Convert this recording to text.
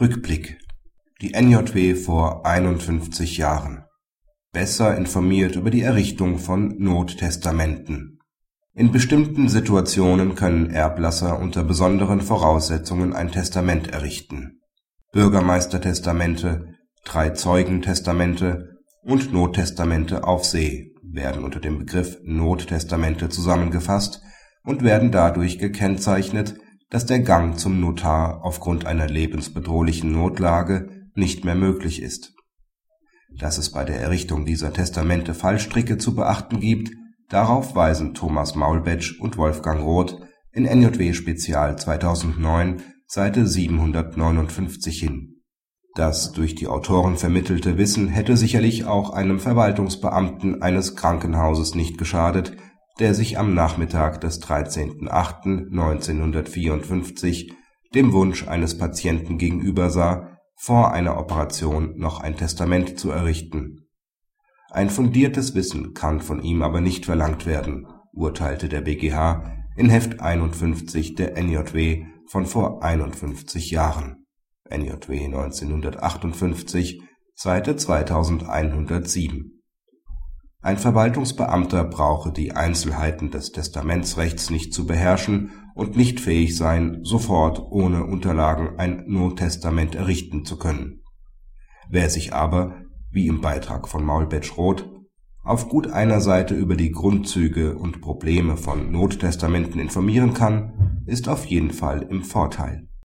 Rückblick. Die NJW vor 51 Jahren. Besser informiert über die Errichtung von Nottestamenten. In bestimmten Situationen können Erblasser unter besonderen Voraussetzungen ein Testament errichten. Bürgermeistertestamente, Drei-Zeugen-Testamente und Nottestamente auf See werden unter dem Begriff Nottestamente zusammengefasst und werden dadurch gekennzeichnet dass der Gang zum Notar aufgrund einer lebensbedrohlichen Notlage nicht mehr möglich ist. Dass es bei der Errichtung dieser Testamente Fallstricke zu beachten gibt, darauf weisen Thomas Maulbetsch und Wolfgang Roth in NJW Spezial 2009 Seite 759 hin. Das durch die Autoren vermittelte Wissen hätte sicherlich auch einem Verwaltungsbeamten eines Krankenhauses nicht geschadet der sich am Nachmittag des 13.08.1954 dem Wunsch eines Patienten gegenübersah, vor einer Operation noch ein Testament zu errichten. Ein fundiertes Wissen kann von ihm aber nicht verlangt werden, urteilte der BGH in Heft 51 der NJW von vor 51 Jahren (NJW 1958, Seite 2107 ein Verwaltungsbeamter brauche die Einzelheiten des Testamentsrechts nicht zu beherrschen und nicht fähig sein, sofort ohne Unterlagen ein Nottestament errichten zu können. Wer sich aber, wie im Beitrag von Maulbetsch-Roth, auf gut einer Seite über die Grundzüge und Probleme von Nottestamenten informieren kann, ist auf jeden Fall im Vorteil